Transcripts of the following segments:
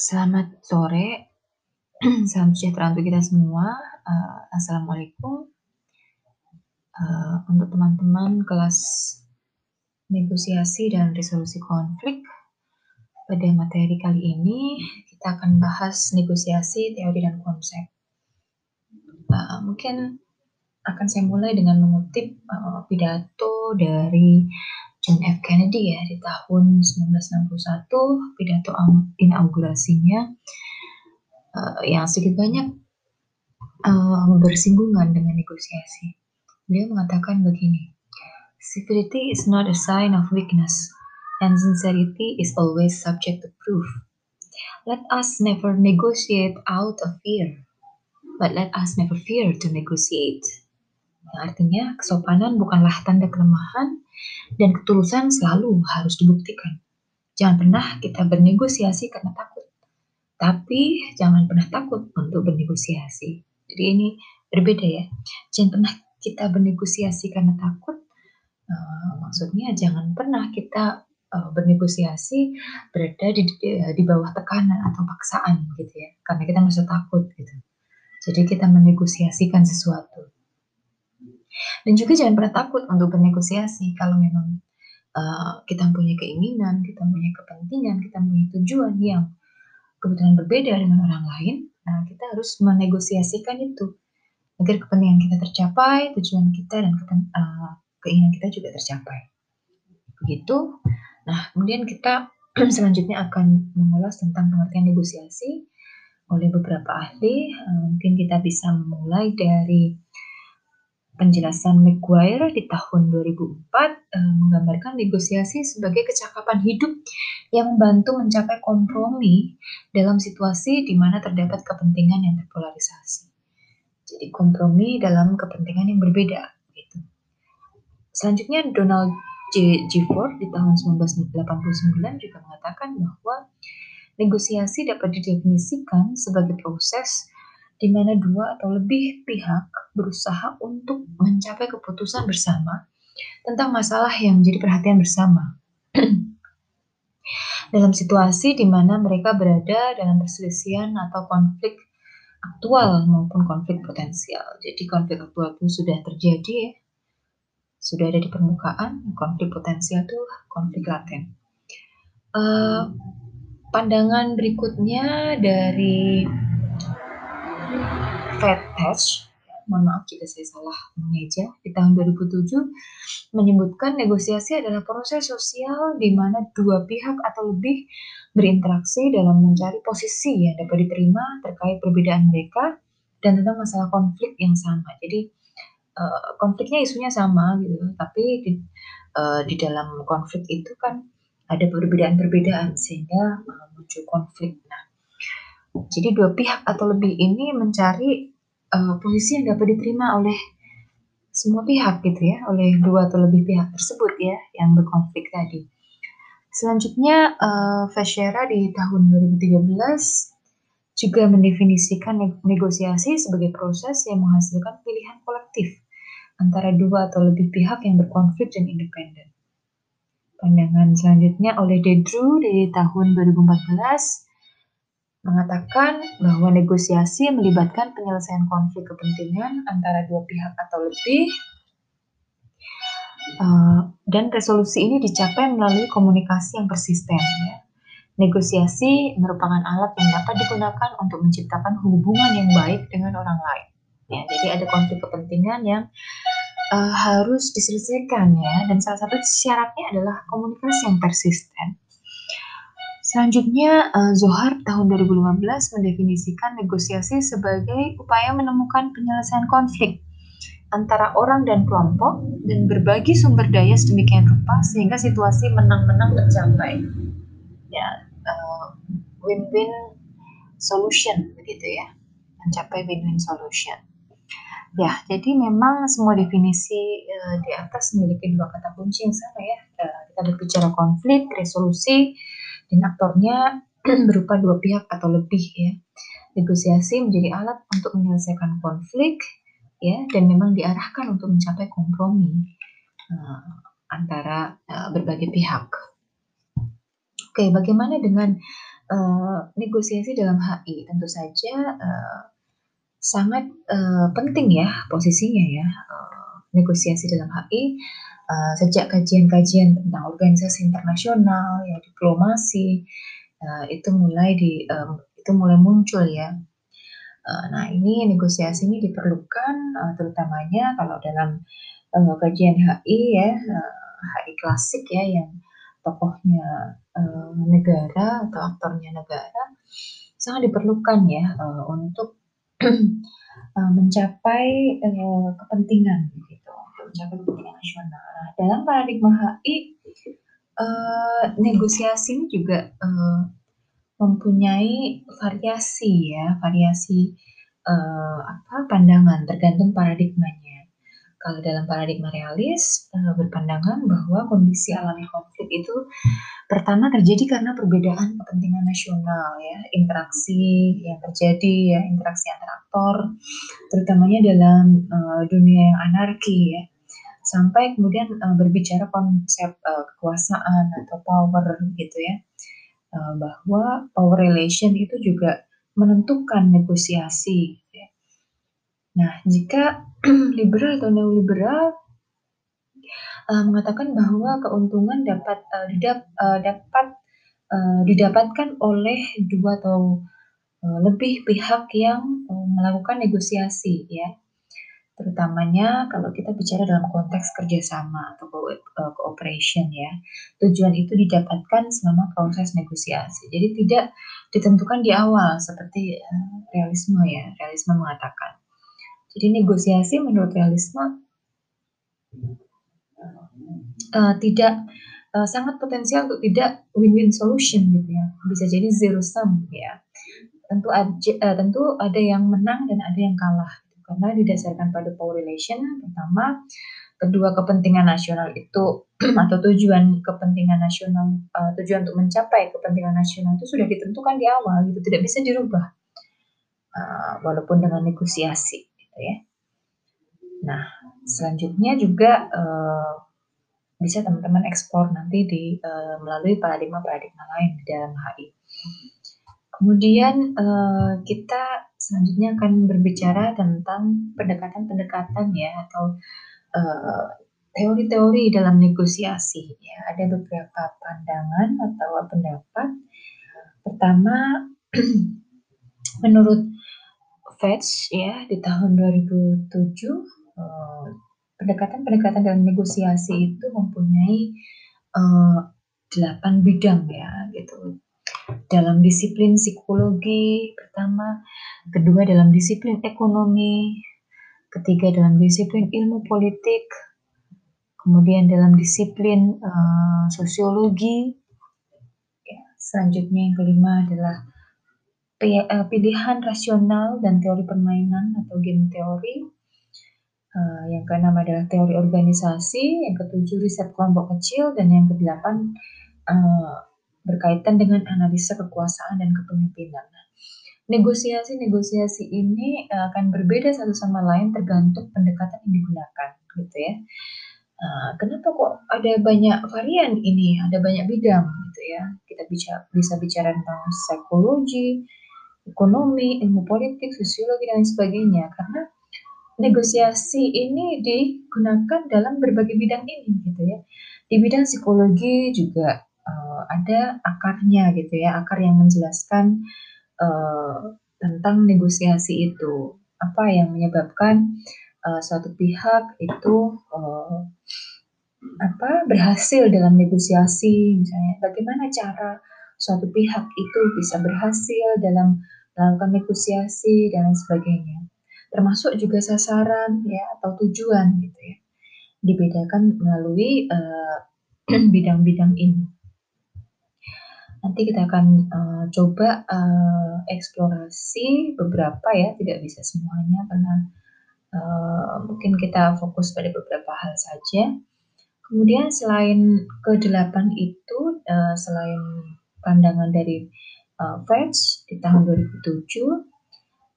Selamat sore, salam sejahtera untuk kita semua, uh, Assalamualaikum. Uh, untuk teman-teman kelas negosiasi dan resolusi konflik, pada materi kali ini kita akan bahas negosiasi, teori, dan konsep. Uh, mungkin akan saya mulai dengan mengutip uh, pidato dari John F. Kennedy ya di tahun 1961 pidato inaugurasinya uh, yang sedikit banyak uh, bersinggungan dengan negosiasi. Beliau mengatakan begini, civility is not a sign of weakness and sincerity is always subject to proof. Let us never negotiate out of fear, but let us never fear to negotiate. Yang artinya kesopanan bukanlah tanda kelemahan dan ketulusan selalu harus dibuktikan. Jangan pernah kita bernegosiasi karena takut. Tapi jangan pernah takut untuk bernegosiasi. Jadi ini berbeda ya. Jangan pernah kita bernegosiasi karena takut. Uh, maksudnya jangan pernah kita uh, bernegosiasi berada di, di, di bawah tekanan atau paksaan gitu ya. Karena kita merasa takut gitu. Jadi kita menegosiasikan sesuatu. Dan juga jangan pernah takut untuk bernegosiasi kalau memang uh, kita punya keinginan, kita punya kepentingan, kita punya tujuan yang kebetulan berbeda dengan orang lain. Nah, kita harus menegosiasikan itu agar kepentingan kita tercapai, tujuan kita dan uh, keinginan kita juga tercapai. Begitu. Nah, kemudian kita selanjutnya akan mengulas tentang pengertian negosiasi oleh beberapa ahli. Uh, mungkin kita bisa memulai dari penjelasan McGuire di tahun 2004 eh, menggambarkan negosiasi sebagai kecakapan hidup yang membantu mencapai kompromi dalam situasi di mana terdapat kepentingan yang terpolarisasi. Jadi kompromi dalam kepentingan yang berbeda. Gitu. Selanjutnya Donald J. G. Ford di tahun 1989 juga mengatakan bahwa negosiasi dapat didefinisikan sebagai proses di mana dua atau lebih pihak berusaha untuk mencapai keputusan bersama tentang masalah yang menjadi perhatian bersama. dalam situasi di mana mereka berada dalam perselisihan atau konflik aktual maupun konflik potensial. Jadi konflik aktual itu sudah terjadi ya, sudah ada di permukaan. Konflik potensial itu konflik laten. Uh, pandangan berikutnya dari Hatch, mohon maaf jika saya salah mengeja, di tahun 2007 menyebutkan negosiasi adalah proses sosial di mana dua pihak atau lebih berinteraksi dalam mencari posisi yang dapat diterima terkait perbedaan mereka dan tentang masalah konflik yang sama. Jadi uh, konfliknya isunya sama gitu, tapi di, uh, di dalam konflik itu kan ada perbedaan-perbedaan sehingga muncul konflik. Nah, jadi dua pihak atau lebih ini mencari uh, posisi yang dapat diterima oleh semua pihak gitu ya, oleh dua atau lebih pihak tersebut ya yang berkonflik tadi. Selanjutnya uh, Feshera di tahun 2013 juga mendefinisikan negosiasi sebagai proses yang menghasilkan pilihan kolektif antara dua atau lebih pihak yang berkonflik dan independen. Pandangan selanjutnya oleh Dedru di tahun 2014 mengatakan bahwa negosiasi melibatkan penyelesaian konflik kepentingan antara dua pihak atau lebih uh, dan resolusi ini dicapai melalui komunikasi yang persisten ya. Negosiasi merupakan alat yang dapat digunakan untuk menciptakan hubungan yang baik dengan orang lain. Ya, jadi ada konflik kepentingan yang uh, harus diselesaikan ya dan salah satu syaratnya adalah komunikasi yang persisten. Selanjutnya, uh, Zohar tahun 2015 mendefinisikan negosiasi sebagai upaya menemukan penyelesaian konflik antara orang dan kelompok dan berbagi sumber daya sedemikian rupa sehingga situasi menang-menang tercapai. Ya, uh, win-win solution begitu ya, mencapai win-win solution. Ya, jadi memang semua definisi uh, di atas memiliki dua kata kunci yang sama ya. Uh, kita berbicara konflik, resolusi, dan aktornya berupa dua pihak atau lebih ya. Negosiasi menjadi alat untuk menyelesaikan konflik ya dan memang diarahkan untuk mencapai kompromi uh, antara uh, berbagai pihak. Oke, bagaimana dengan uh, negosiasi dalam HI tentu saja uh, sangat uh, penting ya posisinya ya uh, negosiasi dalam HI uh, sejak kajian-kajian tentang organisasi internasional ya diplomasi uh, itu mulai di uh, itu mulai muncul ya. Uh, nah ini negosiasi ini diperlukan uh, terutamanya kalau dalam uh, kajian HI ya uh, HI klasik ya yang tokohnya uh, negara atau aktornya negara sangat diperlukan ya uh, untuk mencapai uh, kepentingan gitu, mencapai kepentingan nasional. Nah, dalam paradigma HI uh, negosiasi ini juga uh, mempunyai variasi ya, variasi uh, apa pandangan tergantung paradigmanya. Kalau dalam paradigma realis uh, berpandangan bahwa kondisi alami konflik itu pertama terjadi karena perbedaan kepentingan nasional ya, interaksi yang terjadi ya, interaksi antar aktor, terutamanya dalam uh, dunia yang anarki ya, sampai kemudian uh, berbicara konsep uh, kekuasaan atau power gitu ya, uh, bahwa power relation itu juga menentukan negosiasi. Gitu ya. Nah, jika liberal atau neoliberal uh, mengatakan bahwa keuntungan dapat uh, didap, uh, dapat didapatkan oleh dua atau lebih pihak yang melakukan negosiasi ya terutamanya kalau kita bicara dalam konteks kerjasama atau uh, cooperation ya tujuan itu didapatkan selama proses negosiasi jadi tidak ditentukan di awal seperti uh, realisme ya realisme mengatakan jadi negosiasi menurut realisme uh, tidak uh, sangat potensial untuk tidak win-win solution gitu ya. Bisa jadi zero sum ya. Tentu aja, uh, tentu ada yang menang dan ada yang kalah. Karena didasarkan pada power relation pertama kedua kepentingan nasional itu atau tujuan kepentingan nasional uh, tujuan untuk mencapai kepentingan nasional itu sudah ditentukan di awal gitu tidak bisa dirubah uh, walaupun dengan negosiasi gitu ya. Nah, selanjutnya juga uh, bisa teman-teman eksplor nanti di uh, melalui paradigma-paradigma lain di dalam HI. Kemudian uh, kita selanjutnya akan berbicara tentang pendekatan-pendekatan ya atau teori-teori dalam negosiasi ya. Ada beberapa pandangan atau pendapat. Pertama menurut Fetch ya di tahun 2007 uh, pendekatan-pendekatan dalam negosiasi itu mempunyai uh, delapan bidang ya gitu dalam disiplin psikologi pertama kedua dalam disiplin ekonomi ketiga dalam disiplin ilmu politik kemudian dalam disiplin uh, sosiologi ya, selanjutnya yang kelima adalah Eh, pilihan rasional dan teori permainan atau game teori. Uh, yang keenam adalah teori organisasi, yang ketujuh riset kelompok kecil, dan yang kedelapan uh, berkaitan dengan analisa kekuasaan dan kepemimpinan. Negosiasi-negosiasi ini uh, akan berbeda satu sama lain tergantung pendekatan yang digunakan, gitu ya. Uh, kenapa kok ada banyak varian ini, ada banyak bidang, gitu ya? Kita bisa bisa bicara tentang psikologi, ekonomi, ilmu politik, sosiologi dan sebagainya karena negosiasi ini digunakan dalam berbagai bidang ini gitu ya. Di bidang psikologi juga uh, ada akarnya gitu ya, akar yang menjelaskan uh, tentang negosiasi itu. Apa yang menyebabkan uh, suatu pihak itu uh, apa berhasil dalam negosiasi misalnya bagaimana cara suatu pihak itu bisa berhasil dalam melakukan negosiasi dan lain sebagainya. Termasuk juga sasaran ya atau tujuan gitu ya. Dibedakan melalui bidang eh, bidang-bidang ini. Nanti kita akan uh, coba uh, eksplorasi beberapa ya, tidak bisa semuanya karena uh, mungkin kita fokus pada beberapa hal saja. Kemudian selain ke-8 itu, uh, selain pandangan dari uh, Fetch di tahun 2007,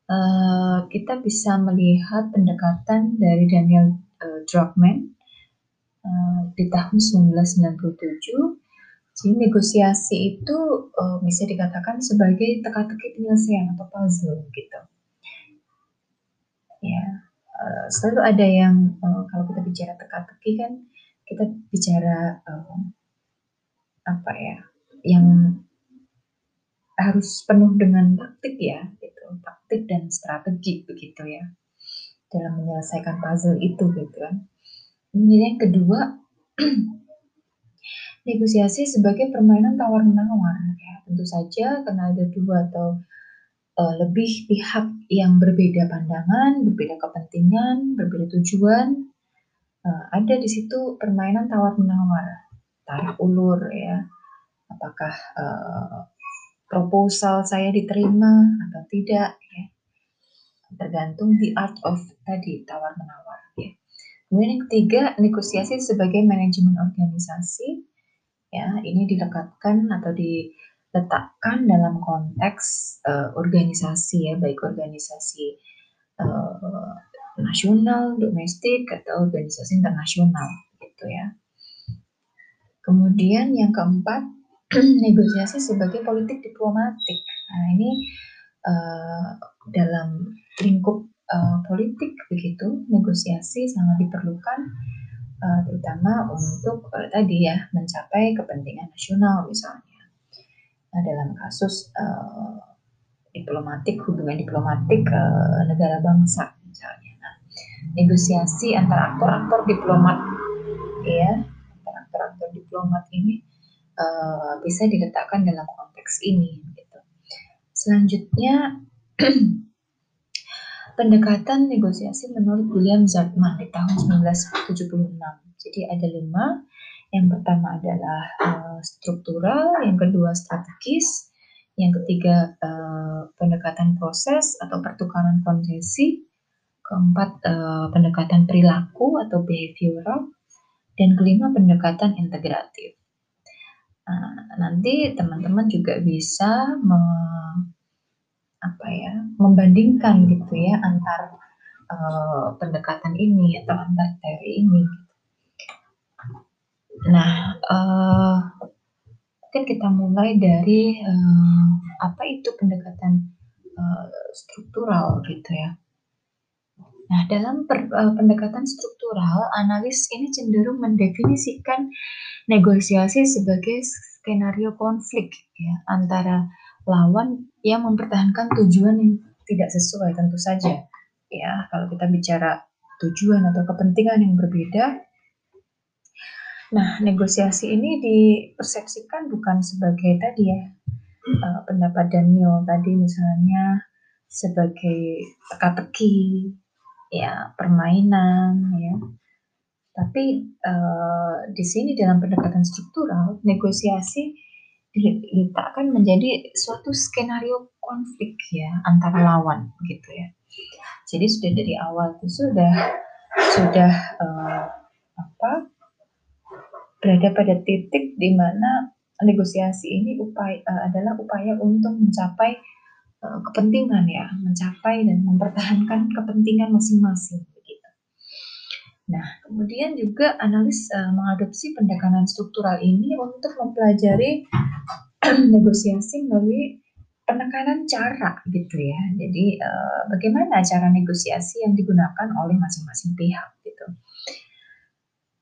uh, kita bisa melihat pendekatan dari Daniel uh, Druckmann uh, di tahun 1997. Jadi negosiasi itu uh, bisa dikatakan sebagai teka-teki penyelesaian atau puzzle gitu. Ya, uh, selalu ada yang uh, kalau kita bicara teka-teki kan kita bicara uh, apa ya, yang harus penuh dengan taktik ya, gitu, taktik dan strategi begitu ya dalam menyelesaikan puzzle itu gitu kan. Kemudian yang kedua, negosiasi sebagai permainan tawar-menawar ya. Tentu saja karena ada dua atau uh, lebih pihak yang berbeda pandangan, berbeda kepentingan, berbeda tujuan, uh, ada di situ permainan tawar-menawar, tarik ulur ya. Apakah uh, proposal saya diterima atau tidak ya. Tergantung the art of tadi tawar-menawar ya. Kemudian yang ketiga, negosiasi sebagai manajemen organisasi. Ya, ini dilekatkan atau diletakkan dalam konteks uh, organisasi ya, baik organisasi uh, nasional, domestik atau organisasi internasional gitu ya. Kemudian yang keempat, negosiasi sebagai politik diplomatik. Nah, ini uh, dalam lingkup uh, politik begitu negosiasi sangat diperlukan uh, terutama untuk uh, tadi ya mencapai kepentingan nasional misalnya. Nah, dalam kasus uh, diplomatik hubungan diplomatik uh, negara bangsa misalnya. Nah, negosiasi antara aktor-aktor diplomat ya antara aktor-aktor diplomat ini uh, bisa diletakkan dalam konteks ini gitu. Selanjutnya pendekatan negosiasi menurut William Zartman di tahun 1976. Jadi ada lima. Yang pertama adalah uh, struktural, yang kedua strategis, yang ketiga uh, pendekatan proses atau pertukaran konsesi, keempat uh, pendekatan perilaku atau behavioral, dan kelima pendekatan integratif. Nah, nanti teman-teman juga bisa apa ya membandingkan gitu ya antar uh, pendekatan ini atau antar teori ini. Nah, uh, mungkin kita mulai dari uh, apa itu pendekatan uh, struktural gitu ya. Nah, dalam per, uh, pendekatan struktural, analis ini cenderung mendefinisikan negosiasi sebagai skenario konflik ya antara lawan yang mempertahankan tujuan yang tidak sesuai tentu saja. Ya, kalau kita bicara tujuan atau kepentingan yang berbeda, nah negosiasi ini dipersepsikan bukan sebagai tadi ya uh, pendapat Daniel tadi misalnya sebagai teka-teki, ya permainan, ya. Tapi uh, di sini dalam pendekatan struktural negosiasi diletakkan menjadi suatu skenario konflik ya antara lawan gitu ya. Jadi sudah dari awal itu sudah sudah uh, apa berada pada titik di mana negosiasi ini upaya uh, adalah upaya untuk mencapai uh, kepentingan ya, mencapai dan mempertahankan kepentingan masing-masing. Nah, kemudian juga analis uh, mengadopsi pendekatan struktural ini untuk mempelajari negosiasi melalui penekanan cara gitu ya. Jadi uh, bagaimana cara negosiasi yang digunakan oleh masing-masing pihak gitu.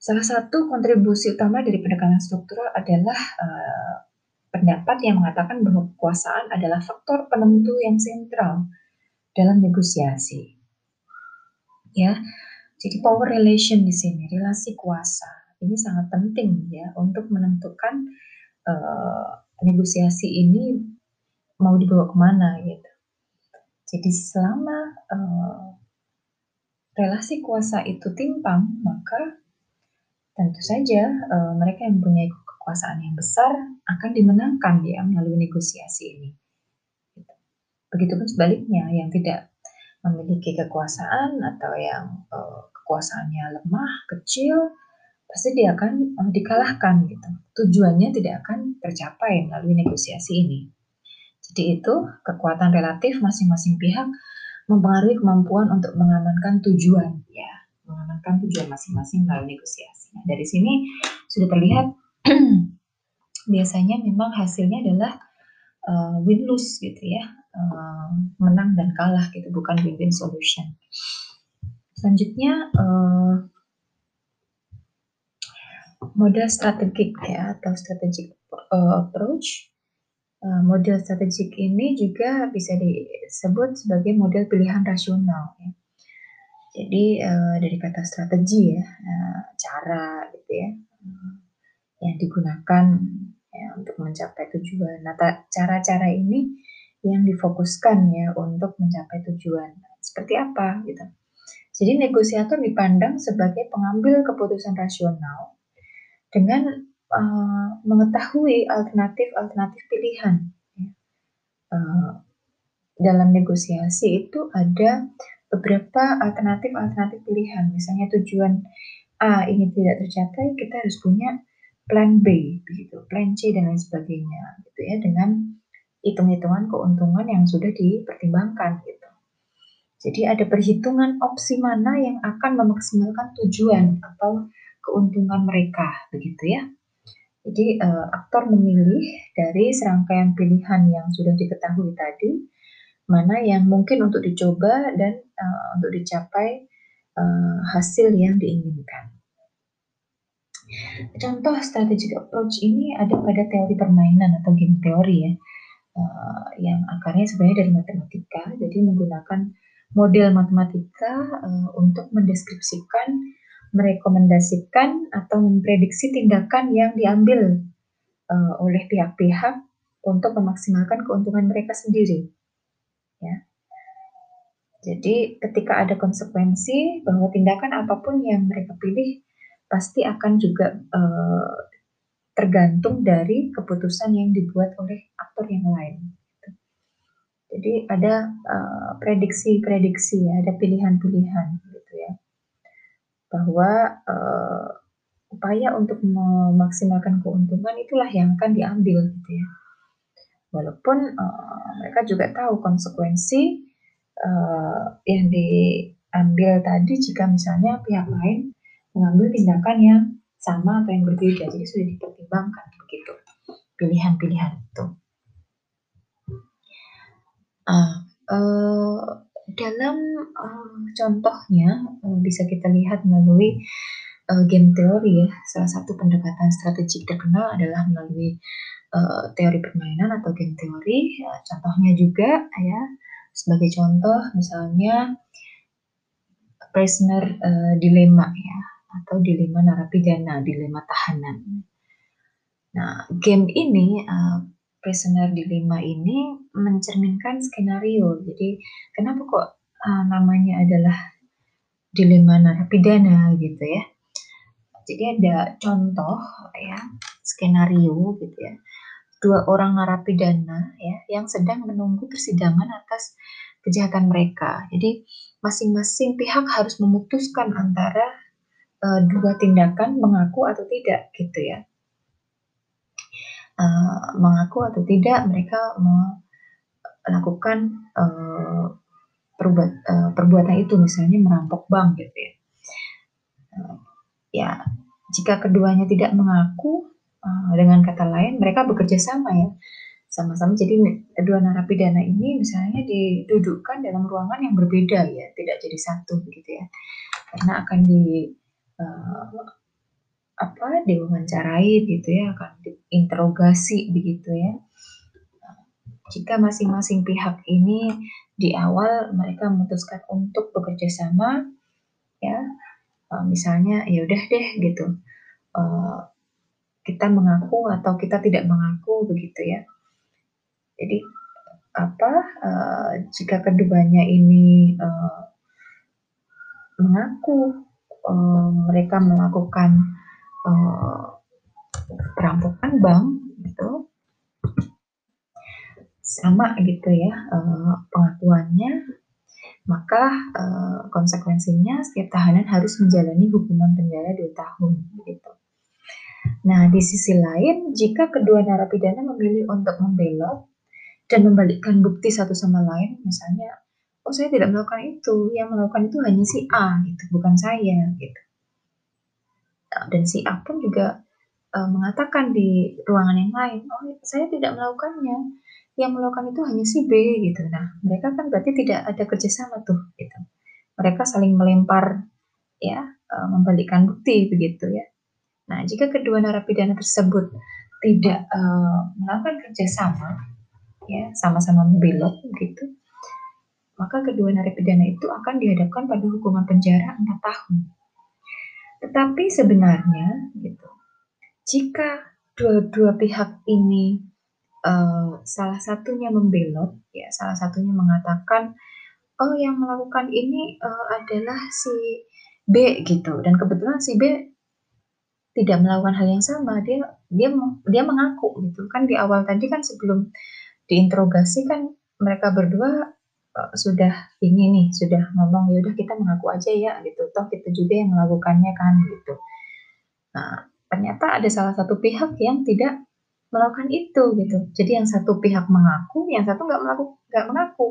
Salah satu kontribusi utama dari pendekatan struktural adalah uh, pendapat yang mengatakan bahwa kekuasaan adalah faktor penentu yang sentral dalam negosiasi. Ya. Jadi power relation di sini, relasi kuasa. Ini sangat penting ya untuk menentukan uh, negosiasi ini mau dibawa ke mana gitu. Jadi selama uh, relasi kuasa itu timpang, maka tentu saja uh, mereka yang mempunyai kekuasaan yang besar akan dimenangkan ya melalui negosiasi ini. Gitu. Begitupun sebaliknya yang tidak memiliki kekuasaan atau yang uh, kekuasaannya lemah, kecil, pasti dia akan uh, dikalahkan gitu. Tujuannya tidak akan tercapai melalui negosiasi ini. Jadi itu kekuatan relatif masing-masing pihak mempengaruhi kemampuan untuk mengamankan tujuan ya, mengamankan tujuan masing-masing melalui negosiasi. Nah, dari sini sudah terlihat biasanya memang hasilnya adalah uh, win lose gitu ya, uh, menang dan kalah gitu, bukan win-win solution. Selanjutnya uh, model strategik ya atau strategic uh, approach. Uh, model strategik ini juga bisa disebut sebagai model pilihan rasional. Ya. Jadi uh, dari kata strategi ya, uh, cara gitu ya, yang digunakan ya, untuk mencapai tujuan. Nah, cara-cara ini yang difokuskan ya untuk mencapai tujuan. Seperti apa gitu. Jadi negosiator dipandang sebagai pengambil keputusan rasional dengan uh, mengetahui alternatif-alternatif pilihan. Uh, dalam negosiasi itu ada beberapa alternatif-alternatif pilihan. Misalnya tujuan A ini tidak tercapai, kita harus punya plan B, begitu, plan C dan lain sebagainya, gitu ya, dengan hitung-hitungan keuntungan yang sudah dipertimbangkan, gitu. Jadi ada perhitungan opsi mana yang akan memaksimalkan tujuan atau keuntungan mereka, begitu ya. Jadi uh, aktor memilih dari serangkaian pilihan yang sudah diketahui tadi, mana yang mungkin untuk dicoba dan uh, untuk dicapai uh, hasil yang diinginkan. Contoh strategic approach ini ada pada teori permainan atau game teori ya, uh, yang akarnya sebenarnya dari matematika, jadi menggunakan model matematika uh, untuk mendeskripsikan, merekomendasikan atau memprediksi tindakan yang diambil uh, oleh pihak-pihak untuk memaksimalkan keuntungan mereka sendiri ya. Jadi ketika ada konsekuensi bahwa tindakan apa pun yang mereka pilih pasti akan juga uh, tergantung dari keputusan yang dibuat oleh aktor yang lain. Jadi ada uh, prediksi-prediksi ya, ada pilihan-pilihan gitu ya, bahwa uh, upaya untuk memaksimalkan keuntungan itulah yang akan diambil gitu ya. Walaupun uh, mereka juga tahu konsekuensi uh, yang diambil tadi jika misalnya pihak lain mengambil tindakan yang sama atau yang berbeda. Jadi sudah dipertimbangkan begitu pilihan-pilihan itu uh, uh, dalam uh, contohnya uh, bisa kita lihat melalui uh, game teori ya salah satu pendekatan strategik terkenal adalah melalui uh, teori permainan atau game teori. Ya, contohnya juga ya sebagai contoh misalnya prisoner uh, dilema ya atau dilema narapidana, dilema tahanan. Nah, game ini uh, prisoner dilema ini mencerminkan skenario. Jadi, kenapa kok uh, namanya adalah dilema narapidana gitu ya? Jadi ada contoh ya skenario gitu ya dua orang narapidana ya yang sedang menunggu persidangan atas kejahatan mereka. Jadi masing-masing pihak harus memutuskan antara uh, dua tindakan mengaku atau tidak gitu ya. Uh, mengaku atau tidak mereka melakukan uh, perbuat, perbuatan itu misalnya merampok bank gitu ya. Uh, ya jika keduanya tidak mengaku Uh, dengan kata lain, mereka bekerja sama ya, sama-sama. Jadi kedua narapidana ini misalnya didudukkan dalam ruangan yang berbeda ya, tidak jadi satu begitu ya, karena akan di uh, apa diwawancarai gitu ya, akan diinterogasi begitu ya. Jika masing-masing pihak ini di awal mereka memutuskan untuk bekerja sama, ya, uh, misalnya ya udah deh gitu. Uh, kita mengaku atau kita tidak mengaku begitu ya. Jadi apa uh, jika keduanya ini mengaku mereka melakukan uh, perampokan bank gitu sama gitu ya uh, pengakuannya maka uh, konsekuensinya setiap tahanan harus menjalani hukuman penjara dua tahun gitu. Nah, di sisi lain, jika kedua narapidana memilih untuk membelot dan membalikkan bukti satu sama lain, misalnya, oh saya tidak melakukan itu, yang melakukan itu hanya si A, gitu, bukan saya, gitu. Dan si A pun juga uh, mengatakan di ruangan yang lain, "Oh, saya tidak melakukannya, yang melakukan itu hanya si B," gitu. Nah, mereka kan berarti tidak ada kerjasama tuh, gitu. Mereka saling melempar ya, uh, membalikkan bukti begitu ya. Nah, jika kedua narapidana tersebut tidak, uh, melakukan kerjasama, ya, sama-sama membelot gitu, maka kedua narapidana itu akan dihadapkan pada hukuman penjara 4 tahun. Tetapi sebenarnya gitu, jika dua-dua pihak ini uh, salah satunya membelot, ya salah satunya mengatakan, oh yang melakukan ini uh, adalah si B gitu, dan kebetulan si B tidak melakukan hal yang sama, dia dia dia mengaku gitu. Kan di awal tadi kan sebelum diinterogasi kan mereka berdua uh, sudah ini nih sudah ngomong ya udah kita mengaku aja ya gitu. Toh kita juga yang melakukannya kan gitu. Nah ternyata ada salah satu pihak yang tidak melakukan itu gitu. Jadi yang satu pihak mengaku yang satu nggak melaku nggak mengaku.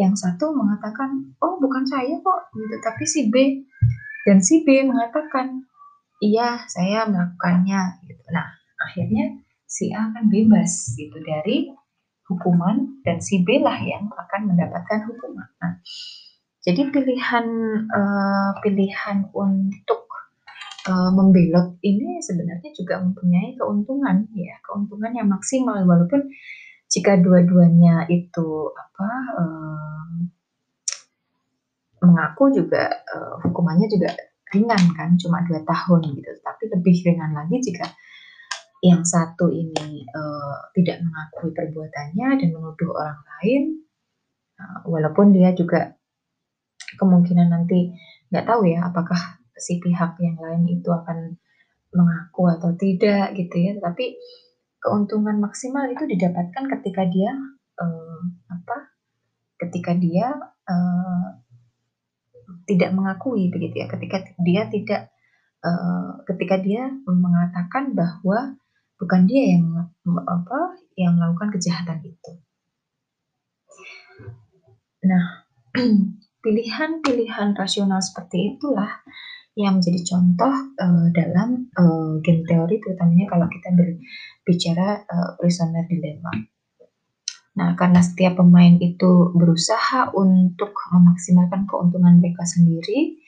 Yang satu mengatakan oh bukan saya kok gitu. Tapi si B dan si B mengatakan iya saya melakukannya gitu. Nah akhirnya si A akan bebas gitu dari hukuman dan si B lah yang akan mendapatkan hukuman. Nah, jadi pilihan uh, pilihan untuk uh, membelot ini sebenarnya juga mempunyai keuntungan ya, keuntungan yang maksimal walaupun jika dua-duanya itu apa uh, mengaku juga uh, hukumannya juga ringan kan, cuma dua tahun gitu. Tapi lebih ringan lagi jika yang satu ini uh, tidak mengakui perbuatannya dan menuduh orang lain, uh, walaupun dia juga kemungkinan nanti nggak tahu ya apakah si pihak yang lain itu akan mengaku atau tidak gitu ya, tapi keuntungan maksimal itu didapatkan ketika dia uh, apa? Ketika dia uh, tidak mengakui begitu ya, ketika dia tidak uh, ketika dia mengatakan bahwa bukan dia yang apa yang melakukan kejahatan itu. Nah, pilihan-pilihan rasional seperti itulah yang menjadi contoh uh, dalam uh, game teori terutamanya kalau kita berbicara uh, prisoner dilemma. Nah, karena setiap pemain itu berusaha untuk memaksimalkan keuntungan mereka sendiri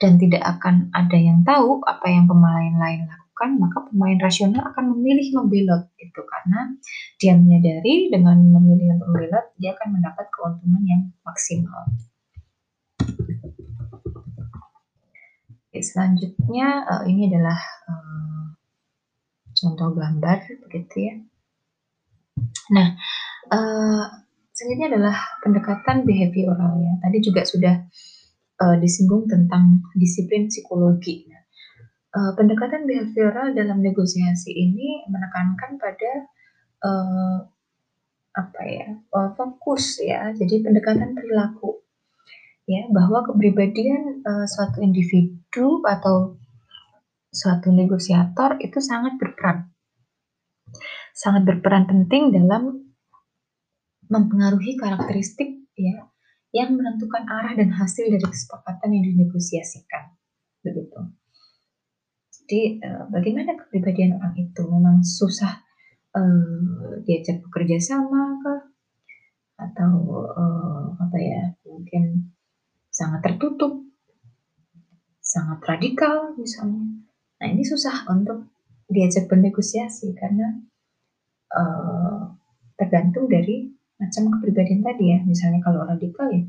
dan tidak akan ada yang tahu apa yang pemain lain lakukan dilakukan, maka pemain rasional akan memilih membelot gitu karena dia menyadari dengan memilih untuk membelot dia akan mendapat keuntungan yang maksimal. Oke, selanjutnya uh, ini adalah uh, contoh gambar begitu ya. Nah, uh, selanjutnya adalah pendekatan behavioral ya. Tadi juga sudah disinggung tentang disiplin psikologi. Uh, pendekatan behavioral dalam negosiasi ini menekankan pada uh, apa ya uh, fokus ya jadi pendekatan perilaku. Ya bahwa kepribadian uh, suatu individu atau suatu negosiator itu sangat berperan. Sangat berperan penting dalam mempengaruhi karakteristik ya yang menentukan arah dan hasil dari kesepakatan yang dinegosiasikan jadi uh, bagaimana kepribadian orang itu? Memang susah uh, diajak bekerja sama kah? Atau uh, apa ya? Mungkin sangat tertutup, sangat radikal misalnya. Nah ini susah untuk diajak bernegosiasi karena uh, tergantung dari macam kepribadian tadi ya. Misalnya kalau radikal ya,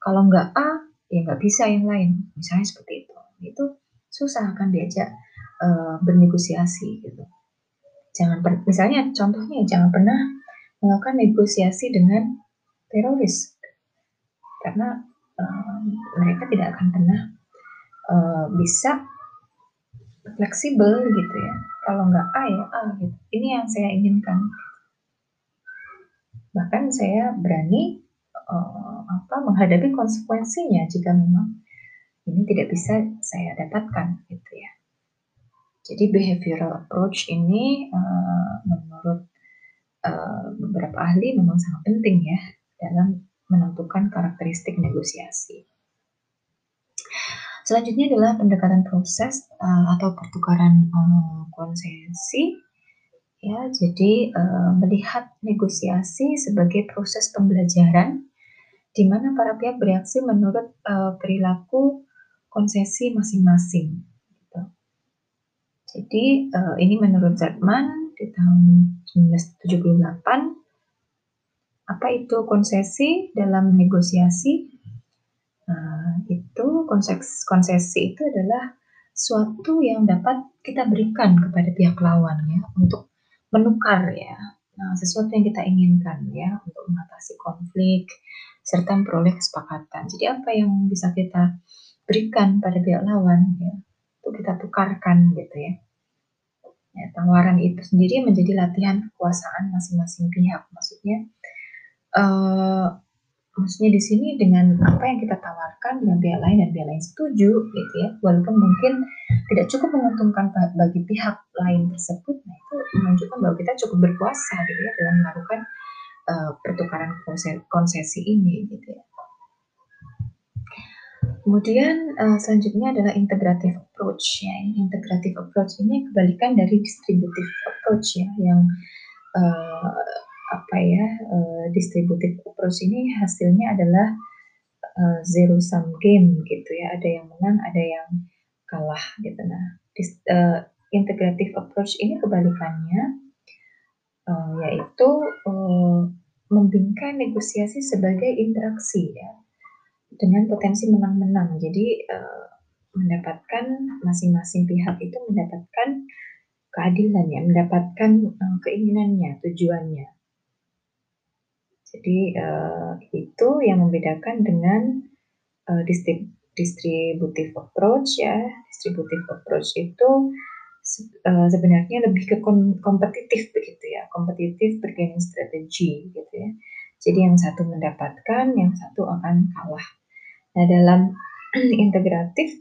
kalau nggak A ya nggak bisa yang lain. Misalnya seperti itu. Itu susah akan diajak uh, bernegosiasi gitu. Jangan per, misalnya contohnya jangan pernah melakukan negosiasi dengan teroris karena uh, mereka tidak akan pernah uh, bisa fleksibel gitu ya. Kalau nggak A ya A gitu. Ini yang saya inginkan. Bahkan saya berani uh, apa menghadapi konsekuensinya jika memang ini tidak bisa saya dapatkan gitu ya. Jadi behavioral approach ini uh, menurut uh, beberapa ahli memang sangat penting ya dalam menentukan karakteristik negosiasi. Selanjutnya adalah pendekatan proses uh, atau pertukaran uh, konsesi. Ya, jadi uh, melihat negosiasi sebagai proses pembelajaran di mana para pihak bereaksi menurut uh, perilaku konsesi masing-masing. Jadi uh, ini menurut Zartman di tahun 1978 apa itu konsesi dalam negosiasi? Nah, itu konsesi, konsesi itu adalah suatu yang dapat kita berikan kepada pihak lawan ya untuk menukar ya nah, sesuatu yang kita inginkan ya untuk mengatasi konflik serta memperoleh kesepakatan. Jadi apa yang bisa kita berikan pada pihak lawan ya untuk kita tukarkan gitu ya. ya tawaran itu sendiri menjadi latihan kekuasaan masing-masing pihak. Maksudnya uh, maksudnya di sini dengan apa yang kita tawarkan dengan pihak lain dan pihak lain setuju gitu ya walaupun mungkin tidak cukup menguntungkan bagi pihak lain tersebut nah itu menunjukkan bahwa kita cukup berkuasa gitu ya dalam melakukan uh, pertukaran konsesi ini gitu ya kemudian uh, selanjutnya adalah integrative approach ya. Integrative approach ini kebalikan dari distributive approach ya yang uh, apa ya uh, distributive approach ini hasilnya adalah uh, zero sum game gitu ya. Ada yang menang ada yang kalah gitu. Nah dis, uh, integrative approach ini kebalikannya uh, yaitu uh, membingkai negosiasi sebagai interaksi ya dengan potensi menang-menang jadi uh, mendapatkan masing-masing pihak itu mendapatkan keadilan ya mendapatkan uh, keinginannya tujuannya jadi uh, itu yang membedakan dengan distrib distributive approach ya. Distributive approach itu sebenarnya lebih ke kom kompetitif begitu ya, kompetitif bargaining strategy gitu ya. Jadi yang satu mendapatkan, yang satu akan kalah. Nah dalam integratif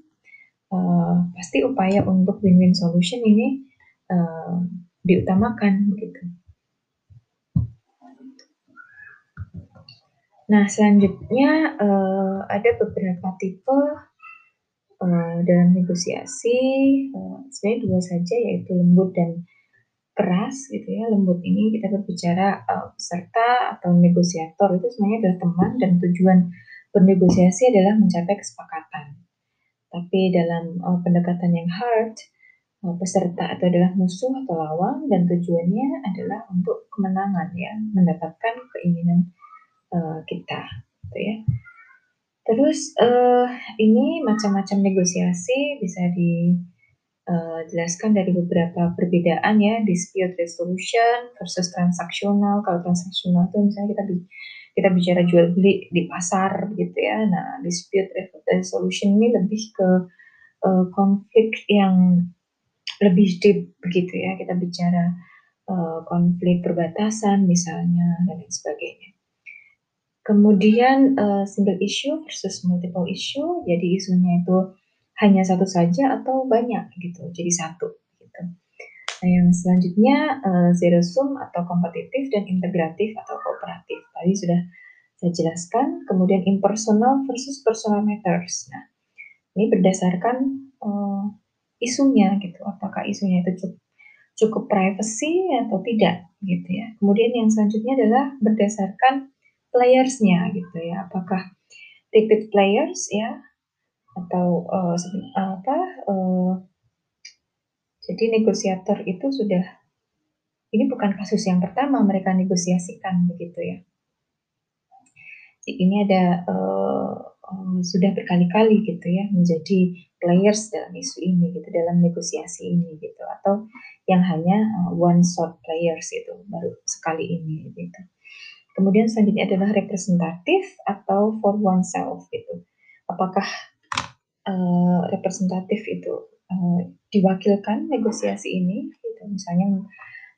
uh, pasti upaya untuk win-win solution ini uh, diutamakan begitu. Nah, selanjutnya uh, ada beberapa tipe uh, dalam negosiasi. Uh, sebenarnya dua saja, yaitu lembut dan keras, gitu ya. Lembut ini kita berbicara uh, peserta atau negosiator itu sebenarnya adalah teman dan tujuan bernegosiasi adalah mencapai kesepakatan. Tapi dalam uh, pendekatan yang hard, uh, peserta itu adalah musuh atau lawan dan tujuannya adalah untuk kemenangan ya, mendapatkan keinginan uh, kita, gitu ya. Terus uh, ini macam-macam negosiasi bisa dijelaskan eh, dari beberapa perbedaan ya dispute resolution versus transaksional. Kalau transaksional itu misalnya kita kita bicara jual beli di pasar gitu ya. Nah dispute resolution ini lebih ke uh, konflik yang lebih deep begitu ya. Kita bicara uh, konflik perbatasan misalnya dan lain sebagainya. Kemudian uh, single issue versus multiple issue, jadi isunya itu hanya satu saja atau banyak gitu, jadi satu gitu. Nah yang selanjutnya uh, zero sum atau kompetitif dan integratif atau kooperatif. Tadi sudah saya jelaskan. Kemudian impersonal versus personal matters. Nah ini berdasarkan uh, isunya gitu, apakah isunya itu cukup cukup privacy atau tidak gitu ya. Kemudian yang selanjutnya adalah berdasarkan playersnya gitu ya apakah repeat players ya atau uh, apa uh, jadi negosiator itu sudah ini bukan kasus yang pertama mereka negosiasikan begitu ya. Ini ada uh, uh, sudah berkali-kali gitu ya menjadi players dalam isu ini gitu dalam negosiasi ini gitu. Atau yang hanya uh, one shot players itu baru sekali ini gitu. Kemudian selanjutnya adalah representatif atau for oneself itu. Apakah uh, representatif itu uh, diwakilkan negosiasi ini? Gitu. Misalnya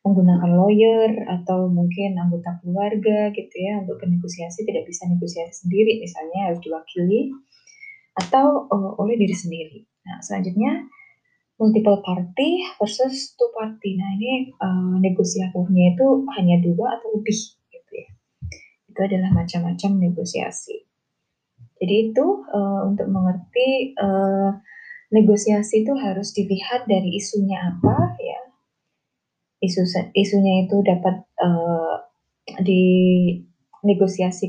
menggunakan lawyer atau mungkin anggota keluarga gitu ya untuk bernegosiasi tidak bisa negosiasi sendiri misalnya harus diwakili atau uh, oleh diri sendiri. Nah selanjutnya multiple party versus two party. Nah ini uh, negosiatornya itu hanya dua atau lebih itu adalah macam-macam negosiasi. Jadi itu, eee, untuk mengerti, eee, negosiasi itu harus dilihat dari isunya apa ya. Isu isunya itu dapat, eee, dinegosiasi